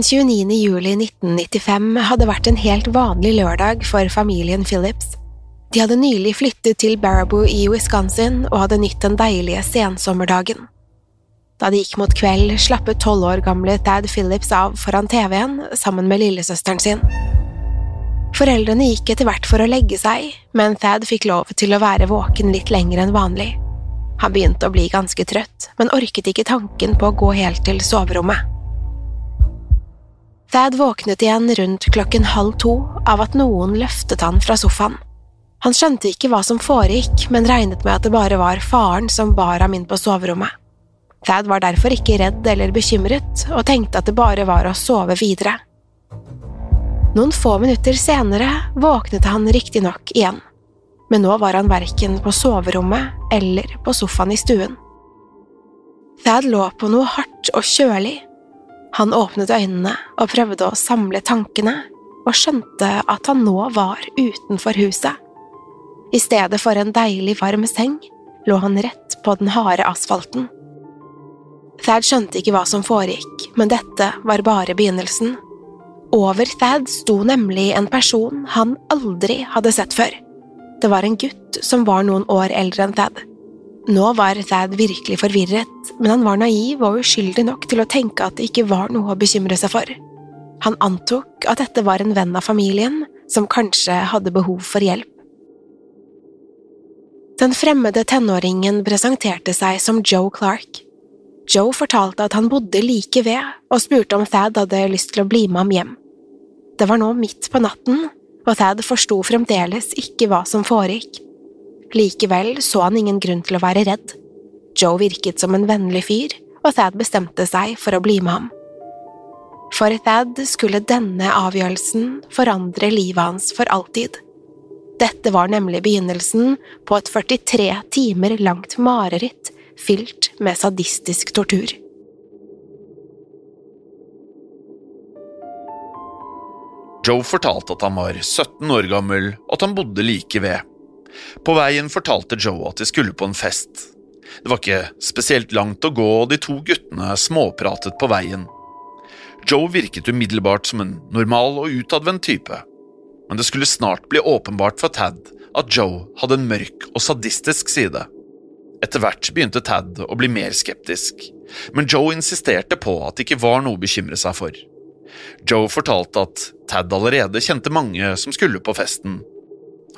Den 29. juli 1995 hadde vært en helt vanlig lørdag for familien Phillips. De hadde nylig flyttet til Baraboo i Wisconsin og hadde nytt den deilige sensommerdagen. Da det gikk mot kveld, slappet tolv år gamle Thad Phillips av foran TV-en sammen med lillesøsteren sin. Foreldrene gikk etter hvert for å legge seg, men Thad fikk lov til å være våken litt lenger enn vanlig. Han begynte å bli ganske trøtt, men orket ikke tanken på å gå helt til soverommet. Thad våknet igjen rundt klokken halv to av at noen løftet han fra sofaen. Han skjønte ikke hva som foregikk, men regnet med at det bare var faren som bar ham inn på soverommet. Thad var derfor ikke redd eller bekymret, og tenkte at det bare var å sove videre. Noen få minutter senere våknet han riktignok igjen, men nå var han verken på soverommet eller på sofaen i stuen. Thad lå på noe hardt og kjølig. Han åpnet øynene og prøvde å samle tankene, og skjønte at han nå var utenfor huset. I stedet for en deilig varm seng lå han rett på den harde asfalten. Thad skjønte ikke hva som foregikk, men dette var bare begynnelsen. Over Thad sto nemlig en person han aldri hadde sett før. Det var en gutt som var noen år eldre enn Thad. Nå var Thad virkelig forvirret, men han var naiv og uskyldig nok til å tenke at det ikke var noe å bekymre seg for. Han antok at dette var en venn av familien som kanskje hadde behov for hjelp. Den fremmede tenåringen presenterte seg som Joe Clark. Joe fortalte at han bodde like ved, og spurte om Thad hadde lyst til å bli med ham hjem. Det var nå midt på natten, og Thad forsto fremdeles ikke hva som foregikk. Likevel så han ingen grunn til å være redd. Joe virket som en vennlig fyr, og Thad bestemte seg for å bli med ham. For Thad skulle denne avgjørelsen forandre livet hans for alltid. Dette var nemlig begynnelsen på et 43 timer langt mareritt fylt med sadistisk tortur. Joe fortalte at han var 17 år gammel, og at han bodde like ved. På veien fortalte Joe at de skulle på en fest. Det var ikke spesielt langt å gå, og de to guttene småpratet på veien. Joe virket umiddelbart som en normal og utadvendt type. men det skulle snart bli åpenbart for Tad at Joe hadde en mørk og sadistisk side. Etter hvert begynte Tad å bli mer skeptisk, men Joe insisterte på at det ikke var noe å bekymre seg for. Joe fortalte at Tad allerede kjente mange som skulle på festen.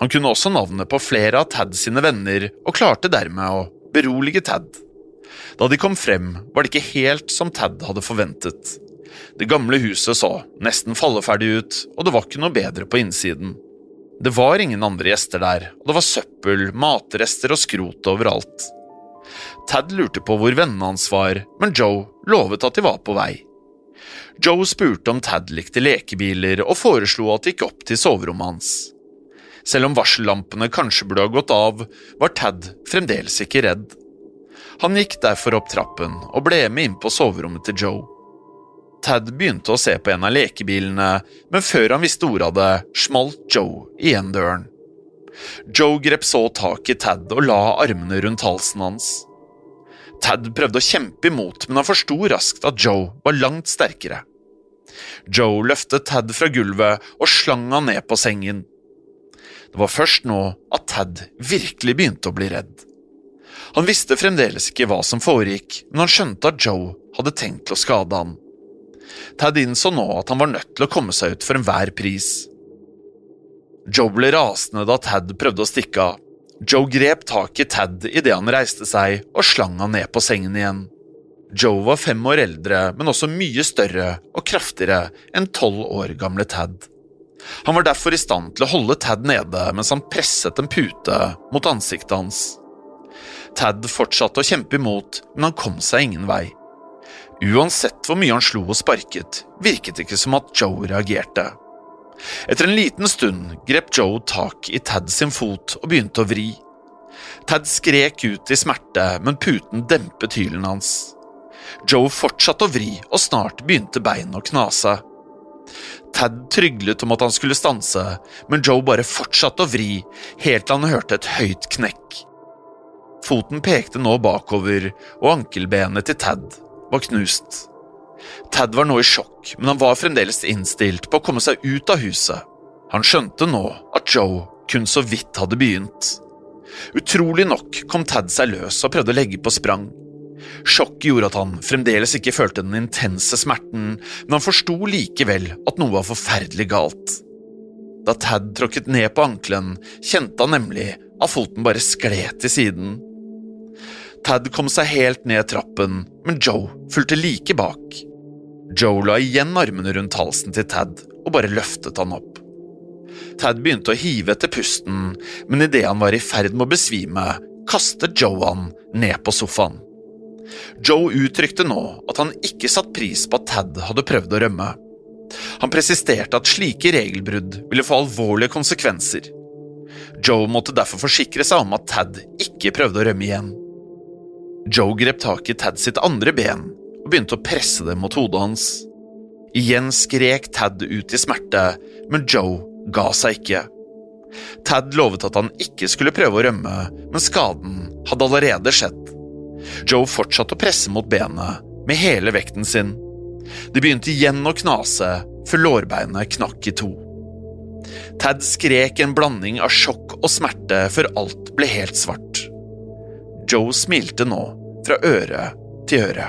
Han kunne også navnet på flere av Tad sine venner og klarte dermed å berolige Tad. Da de kom frem, var det ikke helt som Tad hadde forventet. Det gamle huset så nesten falleferdig ut, og det var ikke noe bedre på innsiden. Det var ingen andre gjester der, og det var søppel, matrester og skrot overalt. Tad lurte på hvor vennene hans var, men Joe lovet at de var på vei. Joe spurte om Tad likte lekebiler, og foreslo at de gikk opp til soverommet hans. Selv om varsellampene kanskje burde ha gått av, var Tad fremdeles ikke redd. Han gikk derfor opp trappen og ble med inn på soverommet til Joe. Tad begynte å se på en av lekebilene, men før han visste ordet av det, smalt Joe igjen døren. Joe grep så tak i Tad og la armene rundt halsen hans. Tad prøvde å kjempe imot, men han forsto raskt at Joe var langt sterkere. Joe løftet Tad fra gulvet og slang han ned på sengen. Det var først nå at Tad virkelig begynte å bli redd. Han visste fremdeles ikke hva som foregikk, men han skjønte at Joe hadde tenkt å skade han. Tad innså nå at han var nødt til å komme seg ut for enhver pris. Joe ble rasende da Tad prøvde å stikke av. Joe grep tak i Tad idet han reiste seg og slang han ned på sengen igjen. Joe var fem år eldre, men også mye større og kraftigere enn tolv år gamle Tad. Han var derfor i stand til å holde Tad nede mens han presset en pute mot ansiktet hans. Tad fortsatte å kjempe imot, men han kom seg ingen vei. Uansett hvor mye han slo og sparket, virket det ikke som at Joe reagerte. Etter en liten stund grep Joe tak i Tad sin fot og begynte å vri. Tad skrek ut i smerte, men puten dempet hylen hans. Joe fortsatte å vri, og snart begynte beinet å knase. Tad tryglet om at han skulle stanse, men Joe bare fortsatte å vri, helt til han hørte et høyt knekk. Foten pekte nå bakover, og ankelbenet til Tad var knust. Tad var nå i sjokk, men han var fremdeles innstilt på å komme seg ut av huset. Han skjønte nå at Joe kun så vidt hadde begynt. Utrolig nok kom Tad seg løs og prøvde å legge på sprang. Sjokket gjorde at han fremdeles ikke følte den intense smerten, men han forsto likevel at noe var forferdelig galt. Da Tad tråkket ned på ankelen, kjente han nemlig at foten bare skled til siden. Tad kom seg helt ned trappen, men Joe fulgte like bak. Joe la igjen armene rundt halsen til Tad og bare løftet han opp. Tad begynte å hive etter pusten, men idet han var i ferd med å besvime, kastet Joe han ned på sofaen. Joe uttrykte nå at han ikke satte pris på at Tad hadde prøvd å rømme. Han presisterte at slike regelbrudd ville få alvorlige konsekvenser. Joe måtte derfor forsikre seg om at Tad ikke prøvde å rømme igjen. Joe grep tak i Tad sitt andre ben og begynte å presse det mot hodet hans. Igjen skrek Tad ut i smerte, men Joe ga seg ikke. Tad lovet at han ikke skulle prøve å rømme, men skaden hadde allerede skjedd. Joe fortsatte å presse mot benet med hele vekten sin. Det begynte igjen å knase før lårbeinet knakk i to. Tad skrek en blanding av sjokk og smerte før alt ble helt svart. Joe smilte nå, fra øre til øre.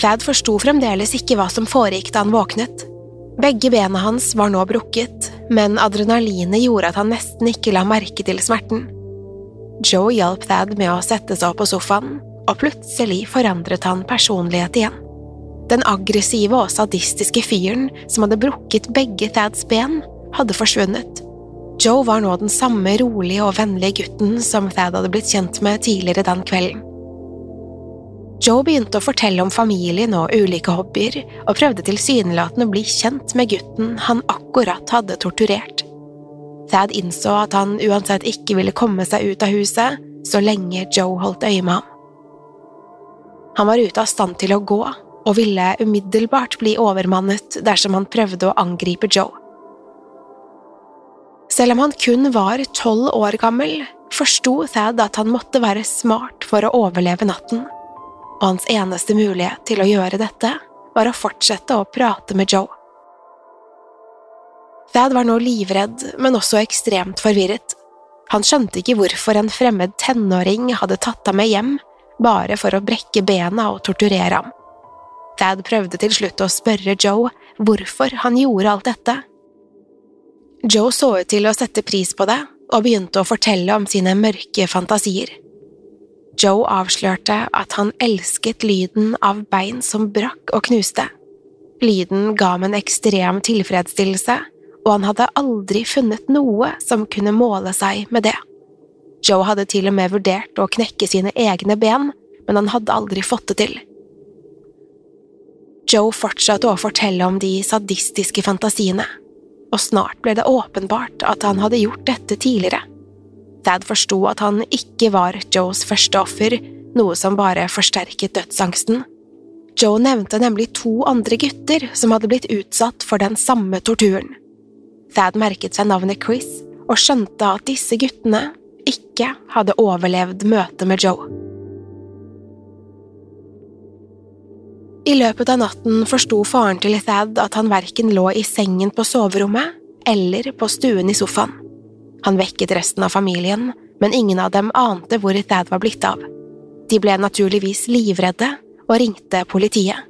Tad forsto fremdeles ikke hva som foregikk da han våknet. Begge bena hans var nå brukket, men adrenalinet gjorde at han nesten ikke la merke til smerten. Joe hjalp Thad med å sette seg opp på sofaen, og plutselig forandret han personlighet igjen. Den aggressive og sadistiske fyren som hadde brukket begge Thads ben, hadde forsvunnet. Joe var nå den samme rolige og vennlige gutten som Thad hadde blitt kjent med tidligere den kvelden. Joe begynte å fortelle om familien og ulike hobbyer, og prøvde tilsynelatende å bli kjent med gutten han akkurat hadde torturert. Thad innså at han uansett ikke ville komme seg ut av huset så lenge Joe holdt øye med ham. Han var ute av stand til å gå, og ville umiddelbart bli overmannet dersom han prøvde å angripe Joe. Selv om han kun var tolv år gammel, forsto Thad at han måtte være smart for å overleve natten, og hans eneste mulighet til å gjøre dette var å fortsette å prate med Joe. Thad var nå livredd, men også ekstremt forvirret. Han skjønte ikke hvorfor en fremmed tenåring hadde tatt ham med hjem, bare for å brekke bena og torturere ham. Thad prøvde til slutt å spørre Joe hvorfor han gjorde alt dette. Joe så ut til å sette pris på det, og begynte å fortelle om sine mørke fantasier. Joe avslørte at han elsket lyden av bein som brakk og knuste. Lyden ga ham en ekstrem tilfredsstillelse, og han hadde aldri funnet noe som kunne måle seg med det. Joe hadde til og med vurdert å knekke sine egne ben, men han hadde aldri fått det til. Joe fortsatte å fortelle om de sadistiske fantasiene, og snart ble det åpenbart at han hadde gjort dette tidligere. Thad forsto at han ikke var Joes første offer, noe som bare forsterket dødsangsten. Joe nevnte nemlig to andre gutter som hadde blitt utsatt for den samme torturen. Thad merket seg navnet Chris og skjønte at disse guttene ikke hadde overlevd møtet med Joe. I løpet av natten forsto faren til Thad at han verken lå i sengen på soverommet eller på stuen i sofaen. Han vekket resten av familien, men ingen av dem ante hvor Thad var blitt av. De ble naturligvis livredde og ringte politiet.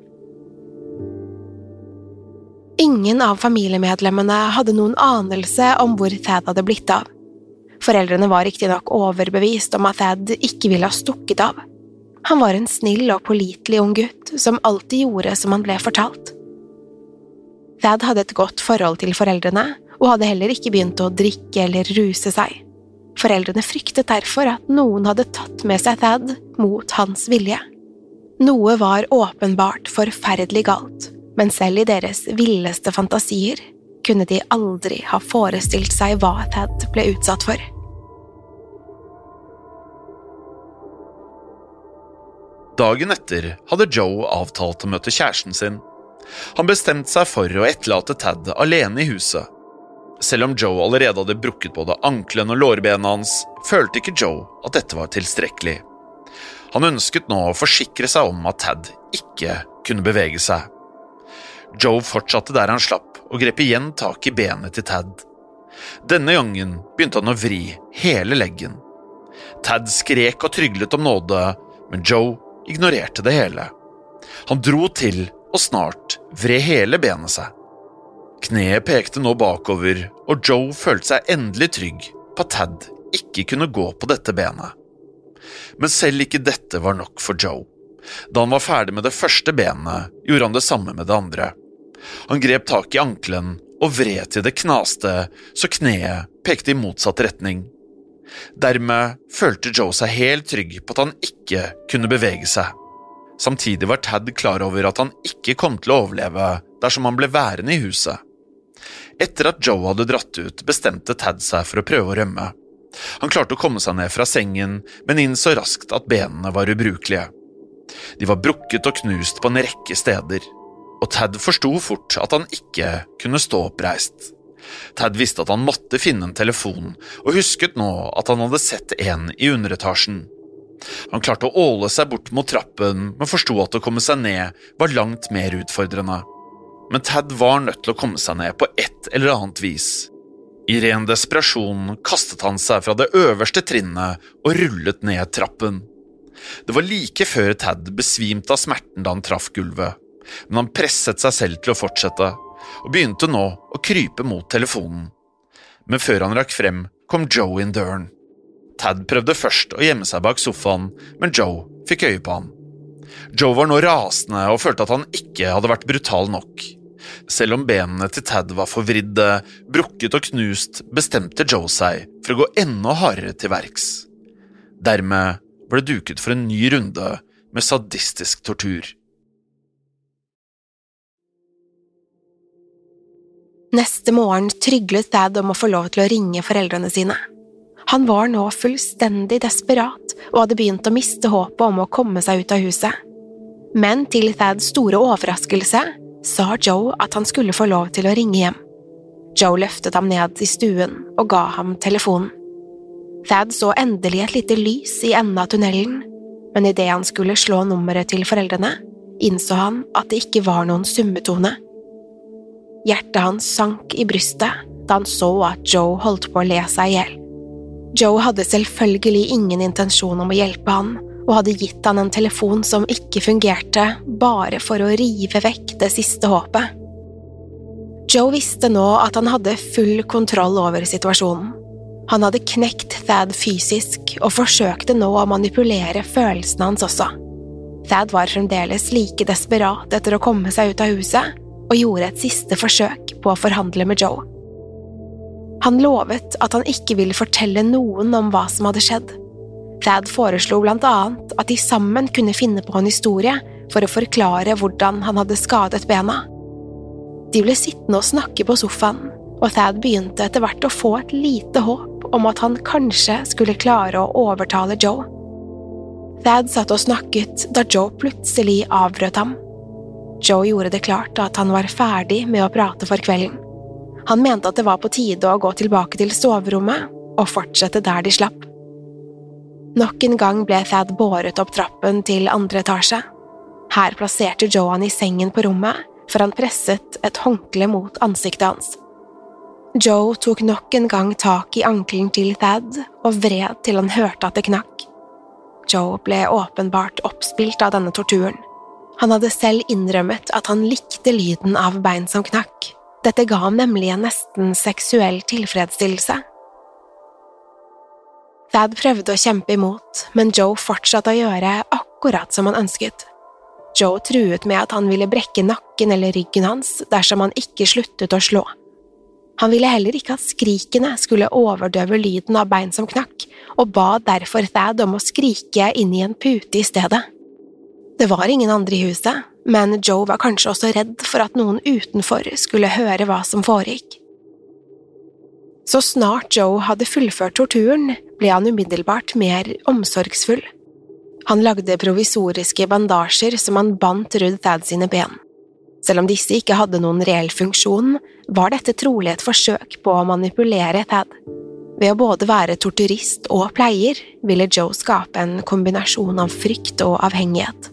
Ingen av familiemedlemmene hadde noen anelse om hvor Thad hadde blitt av. Foreldrene var riktignok overbevist om at Thad ikke ville ha stukket av. Han var en snill og pålitelig ung gutt som alltid gjorde som han ble fortalt. Thad hadde et godt forhold til foreldrene, og hadde heller ikke begynt å drikke eller ruse seg. Foreldrene fryktet derfor at noen hadde tatt med seg Thad mot hans vilje. Noe var åpenbart forferdelig galt, men selv i deres villeste fantasier kunne de aldri ha forestilt seg hva Thad ble utsatt for. Dagen etter hadde Joe avtalt å møte kjæresten sin. Han bestemte seg for å etterlate Tad alene i huset, selv om Joe allerede hadde brukket både ankelen og lårbena hans, følte ikke Joe at dette var tilstrekkelig. Han ønsket nå å forsikre seg om at Tad ikke kunne bevege seg. Joe fortsatte der han slapp, og grep igjen tak i benet til Tad. Denne gangen begynte han å vri hele leggen. Tad skrek og tryglet om nåde, men Joe ignorerte det hele. Han dro til, og snart vred hele benet seg. Kneet pekte nå bakover, og Joe følte seg endelig trygg på at Tad ikke kunne gå på dette benet. Men selv ikke dette var nok for Joe. Da han var ferdig med det første benet, gjorde han det samme med det andre. Han grep tak i ankelen og vred til det knaste så kneet pekte i motsatt retning. Dermed følte Joe seg helt trygg på at han ikke kunne bevege seg. Samtidig var Tad klar over at han ikke kom til å overleve dersom han ble værende i huset. Etter at Joe hadde dratt ut, bestemte Tad seg for å prøve å rømme. Han klarte å komme seg ned fra sengen, men innså raskt at benene var ubrukelige. De var brukket og knust på en rekke steder, og Tad forsto fort at han ikke kunne stå oppreist. Tad visste at han måtte finne en telefon, og husket nå at han hadde sett en i underetasjen. Han klarte å åle seg bort mot trappen, men forsto at å komme seg ned var langt mer utfordrende men Tad var nødt til å komme seg ned på et eller annet vis. I ren desperasjon kastet han seg fra det øverste trinnet og rullet ned trappen. Det var like før Tad besvimte av smerten da han traff gulvet, men han presset seg selv til å fortsette, og begynte nå å krype mot telefonen. Men før han rakk frem, kom Joe inn døren. Tad prøvde først å gjemme seg bak sofaen, men Joe fikk øye på han. Joe var nå rasende og følte at han ikke hadde vært brutal nok. Selv om benene til Tad var forvridde, brukket og knust, bestemte Joe seg for å gå enda hardere til verks. Dermed ble duket for en ny runde med sadistisk tortur. Neste morgen tryglet Thad om å få lov til å ringe foreldrene sine. Han var nå fullstendig desperat og hadde begynt å miste håpet om å komme seg ut av huset. Men til Thads store overraskelse sa Joe at han skulle få lov til å ringe hjem. Joe løftet ham ned i stuen og ga ham telefonen. Thad så endelig et lite lys i enden av tunnelen, men idet han skulle slå nummeret til foreldrene, innså han at det ikke var noen summetone. Hjertet hans sank i brystet da han så at Joe holdt på å le seg i hjel. Joe hadde selvfølgelig ingen intensjon om å hjelpe han, og hadde gitt han en telefon som ikke fungerte, bare for å rive vekk det siste håpet. Joe visste nå at han hadde full kontroll over situasjonen. Han hadde knekt Thad fysisk og forsøkte nå å manipulere følelsene hans også. Thad var fremdeles like desperat etter å komme seg ut av huset, og gjorde et siste forsøk på å forhandle med Joe. Han lovet at han ikke ville fortelle noen om hva som hadde skjedd. Thad foreslo blant annet at de sammen kunne finne på en historie for å forklare hvordan han hadde skadet bena. De ble sittende og snakke på sofaen, og Thad begynte etter hvert å få et lite håp om at han kanskje skulle klare å overtale Joe. Thad satt og snakket da Joe plutselig avbrøt ham. Joe gjorde det klart at han var ferdig med å prate for kvelden. Han mente at det var på tide å gå tilbake til soverommet og fortsette der de slapp. Nok en gang ble Thad båret opp trappen til andre etasje. Her plasserte Joe han i sengen på rommet, for han presset et håndkle mot ansiktet hans. Joe tok nok en gang tak i ankelen til Thad og vred til han hørte at det knakk. Joe ble åpenbart oppspilt av denne torturen. Han hadde selv innrømmet at han likte lyden av bein som knakk, dette ga ham nemlig en nesten seksuell tilfredsstillelse. Thad prøvde å kjempe imot, men Joe fortsatte å gjøre akkurat som han ønsket. Joe truet med at han ville brekke nakken eller ryggen hans dersom han ikke sluttet å slå. Han ville heller ikke at skrikene skulle overdøve lyden av bein som knakk, og ba derfor Thad om å skrike inn i en pute i stedet. Det var ingen andre i huset, men Joe var kanskje også redd for at noen utenfor skulle høre hva som foregikk. Så snart Joe hadde fullført torturen, ble han umiddelbart mer omsorgsfull. Han lagde provisoriske bandasjer som han bandt rundt Thad sine ben. Selv om disse ikke hadde noen reell funksjon, var dette trolig et forsøk på å manipulere Thad. Ved å både være torturist og pleier ville Joe skape en kombinasjon av frykt og avhengighet.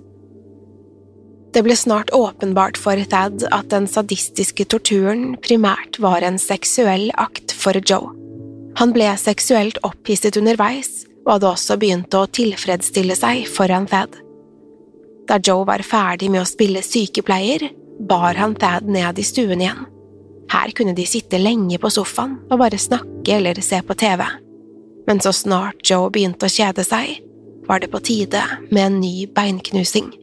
Det ble snart åpenbart for Thad at den sadistiske torturen primært var en seksuell akt for Joe. Han ble seksuelt opphisset underveis, og hadde også begynt å tilfredsstille seg foran Thad. Da Joe var ferdig med å spille sykepleier, bar han Thad ned i stuen igjen. Her kunne de sitte lenge på sofaen og bare snakke eller se på TV. Men så snart Joe begynte å kjede seg, var det på tide med en ny beinknusing.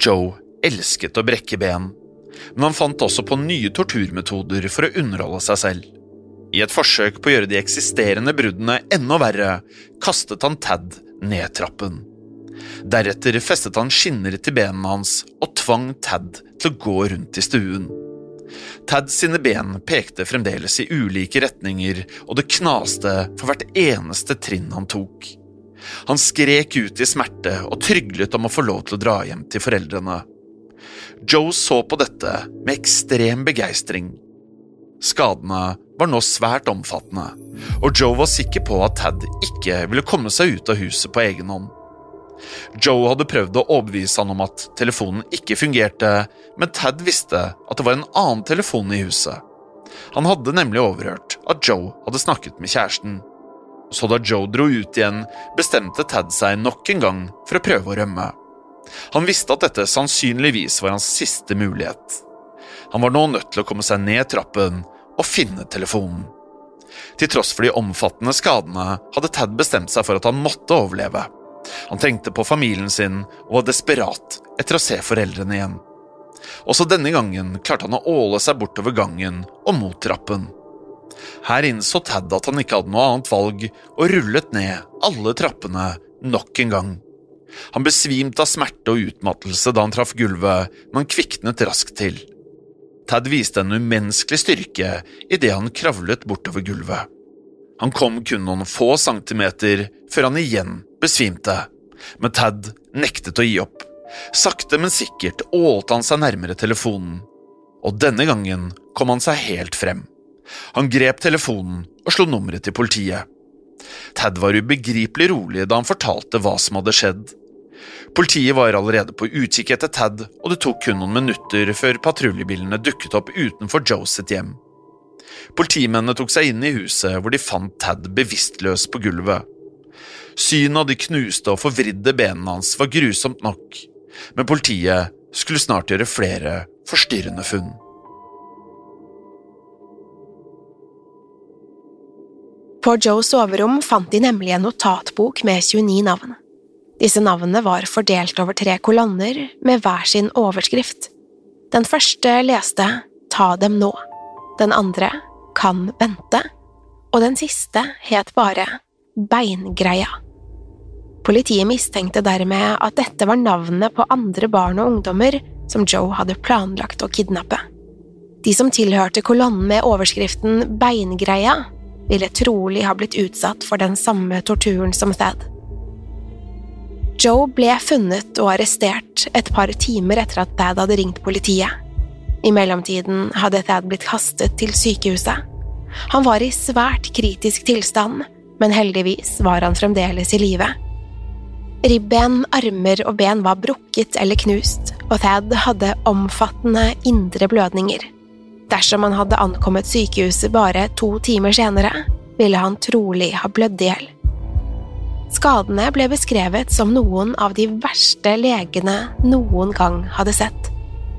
Joe elsket å brekke ben, men han fant også på nye torturmetoder for å underholde seg selv. I et forsøk på å gjøre de eksisterende bruddene enda verre, kastet han Tad ned trappen. Deretter festet han skinner til benene hans og tvang Tad til å gå rundt i stuen. Tad sine ben pekte fremdeles i ulike retninger, og det knaste for hvert eneste trinn han tok. Han skrek ut i smerte og tryglet om å få lov til å dra hjem til foreldrene. Joe så på dette med ekstrem begeistring. Skadene var nå svært omfattende, og Joe var sikker på at Tad ikke ville komme seg ut av huset på egen hånd. Joe hadde prøvd å overbevise han om at telefonen ikke fungerte, men Tad visste at det var en annen telefon i huset. Han hadde nemlig overhørt at Joe hadde snakket med kjæresten så da Joe dro ut igjen, bestemte Tad seg nok en gang for å prøve å rømme. Han visste at dette sannsynligvis var hans siste mulighet. Han var nå nødt til å komme seg ned trappen og finne telefonen. Til tross for de omfattende skadene hadde Tad bestemt seg for at han måtte overleve. Han tenkte på familien sin og var desperat etter å se foreldrene igjen. Også denne gangen klarte han å åle seg bortover gangen og mot trappen. Her innså Tad at han ikke hadde noe annet valg, og rullet ned alle trappene nok en gang. Han besvimte av smerte og utmattelse da han traff gulvet, men kviknet raskt til. Tad viste en umenneskelig styrke idet han kravlet bortover gulvet. Han kom kun noen få centimeter før han igjen besvimte, men Tad nektet å gi opp. Sakte, men sikkert ålte han seg nærmere telefonen, og denne gangen kom han seg helt frem. Han grep telefonen og slo nummeret til politiet. Tad var ubegripelig rolig da han fortalte hva som hadde skjedd. Politiet var allerede på utkikk etter Tad, og det tok kun noen minutter før patruljebilene dukket opp utenfor Joe sitt hjem. Politimennene tok seg inn i huset, hvor de fant Tad bevisstløs på gulvet. Synet av de knuste og forvridde benene hans var grusomt nok, men politiet skulle snart gjøre flere forstyrrende funn. På Joes soverom fant de nemlig en notatbok med 29 navn. Disse navnene var fordelt over tre kolonner med hver sin overskrift. Den første leste Ta dem nå, den andre Kan vente, og den siste het bare Beingreia. Politiet mistenkte dermed at dette var navnene på andre barn og ungdommer som Joe hadde planlagt å kidnappe. De som tilhørte kolonnen med overskriften Beingreia, ville trolig ha blitt utsatt for den samme torturen som Thad. Joe ble funnet og arrestert et par timer etter at Thad hadde ringt politiet. I mellomtiden hadde Thad blitt kastet til sykehuset. Han var i svært kritisk tilstand, men heldigvis var han fremdeles i live. Ribben, armer og ben var brukket eller knust, og Thad hadde omfattende indre blødninger. Dersom han hadde ankommet sykehuset bare to timer senere, ville han trolig ha blødd i hjel. Skadene ble beskrevet som noen av de verste legene noen gang hadde sett.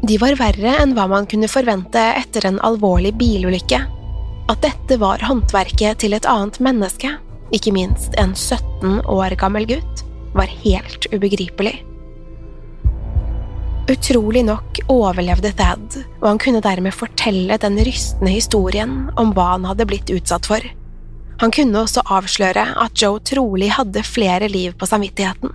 De var verre enn hva man kunne forvente etter en alvorlig bilulykke. At dette var håndverket til et annet menneske, ikke minst en 17 år gammel gutt, var helt ubegripelig. Utrolig nok overlevde Thad, og han kunne dermed fortelle den rystende historien om hva han hadde blitt utsatt for. Han kunne også avsløre at Joe trolig hadde flere liv på samvittigheten.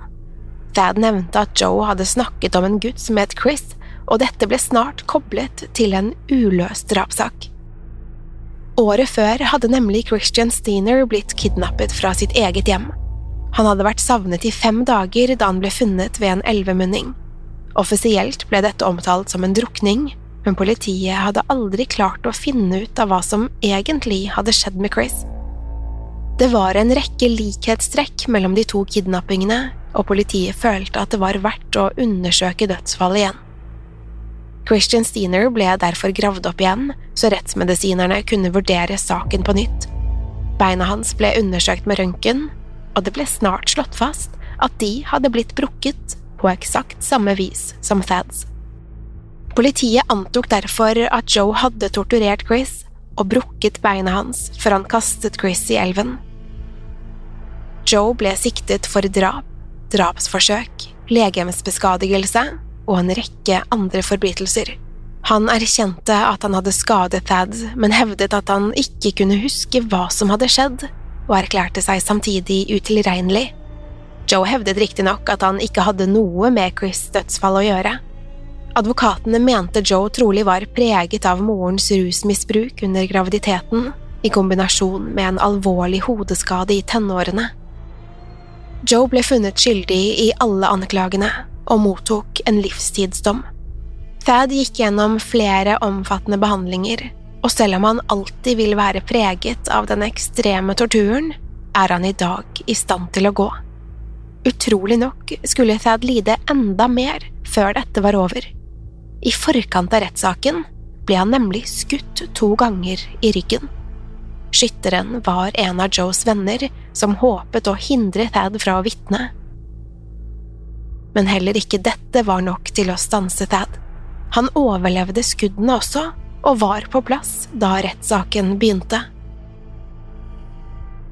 Thad nevnte at Joe hadde snakket om en gutt som het Chris, og dette ble snart koblet til en uløst drapssak. Året før hadde nemlig Christian Steiner blitt kidnappet fra sitt eget hjem. Han hadde vært savnet i fem dager da han ble funnet ved en elvemunning. Offisielt ble dette omtalt som en drukning, men politiet hadde aldri klart å finne ut av hva som egentlig hadde skjedd med Chris. Det var en rekke likhetstrekk mellom de to kidnappingene, og politiet følte at det var verdt å undersøke dødsfallet igjen. Christian Steiner ble derfor gravd opp igjen, så rettsmedisinerne kunne vurdere saken på nytt. Beina hans ble undersøkt med røntgen, og det ble snart slått fast at de hadde blitt brukket på eksakt samme vis som Thads. Politiet antok derfor at Joe hadde torturert Chris og brukket beina hans før han kastet Chris i elven. Joe ble siktet for drap, drapsforsøk, legemsbeskadigelse og en rekke andre forbrytelser. Han erkjente at han hadde skadet Thad, men hevdet at han ikke kunne huske hva som hadde skjedd, og erklærte seg samtidig utilregnelig. Joe hevdet riktignok at han ikke hadde noe med Chris' dødsfall å gjøre. Advokatene mente Joe trolig var preget av morens rusmisbruk under graviditeten, i kombinasjon med en alvorlig hodeskade i tenårene. Joe ble funnet skyldig i alle anklagene og mottok en livstidsdom. Thad gikk gjennom flere omfattende behandlinger, og selv om han alltid vil være preget av den ekstreme torturen, er han i dag i stand til å gå. Utrolig nok skulle Thad lide enda mer før dette var over. I forkant av rettssaken ble han nemlig skutt to ganger i ryggen. Skytteren var en av Joes venner som håpet å hindre Thad fra å vitne. Men heller ikke dette var nok til å stanse Thad. Han overlevde skuddene også, og var på plass da rettssaken begynte.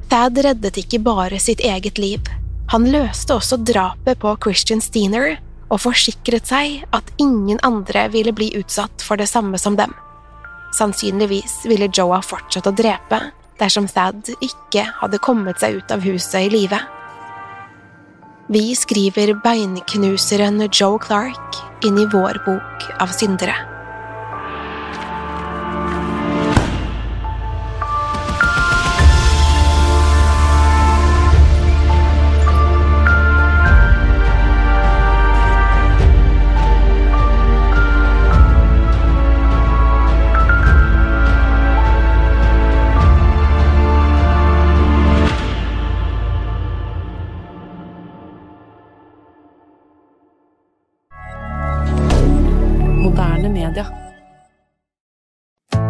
Thad reddet ikke bare sitt eget liv, han løste også drapet på Christian Steiner og forsikret seg at ingen andre ville bli utsatt for det samme som dem. Sannsynligvis ville Joe ha fortsatt å drepe dersom Thad ikke hadde kommet seg ut av huset i live. Vi skriver beinknuseren Joe Clark inn i vår bok av syndere.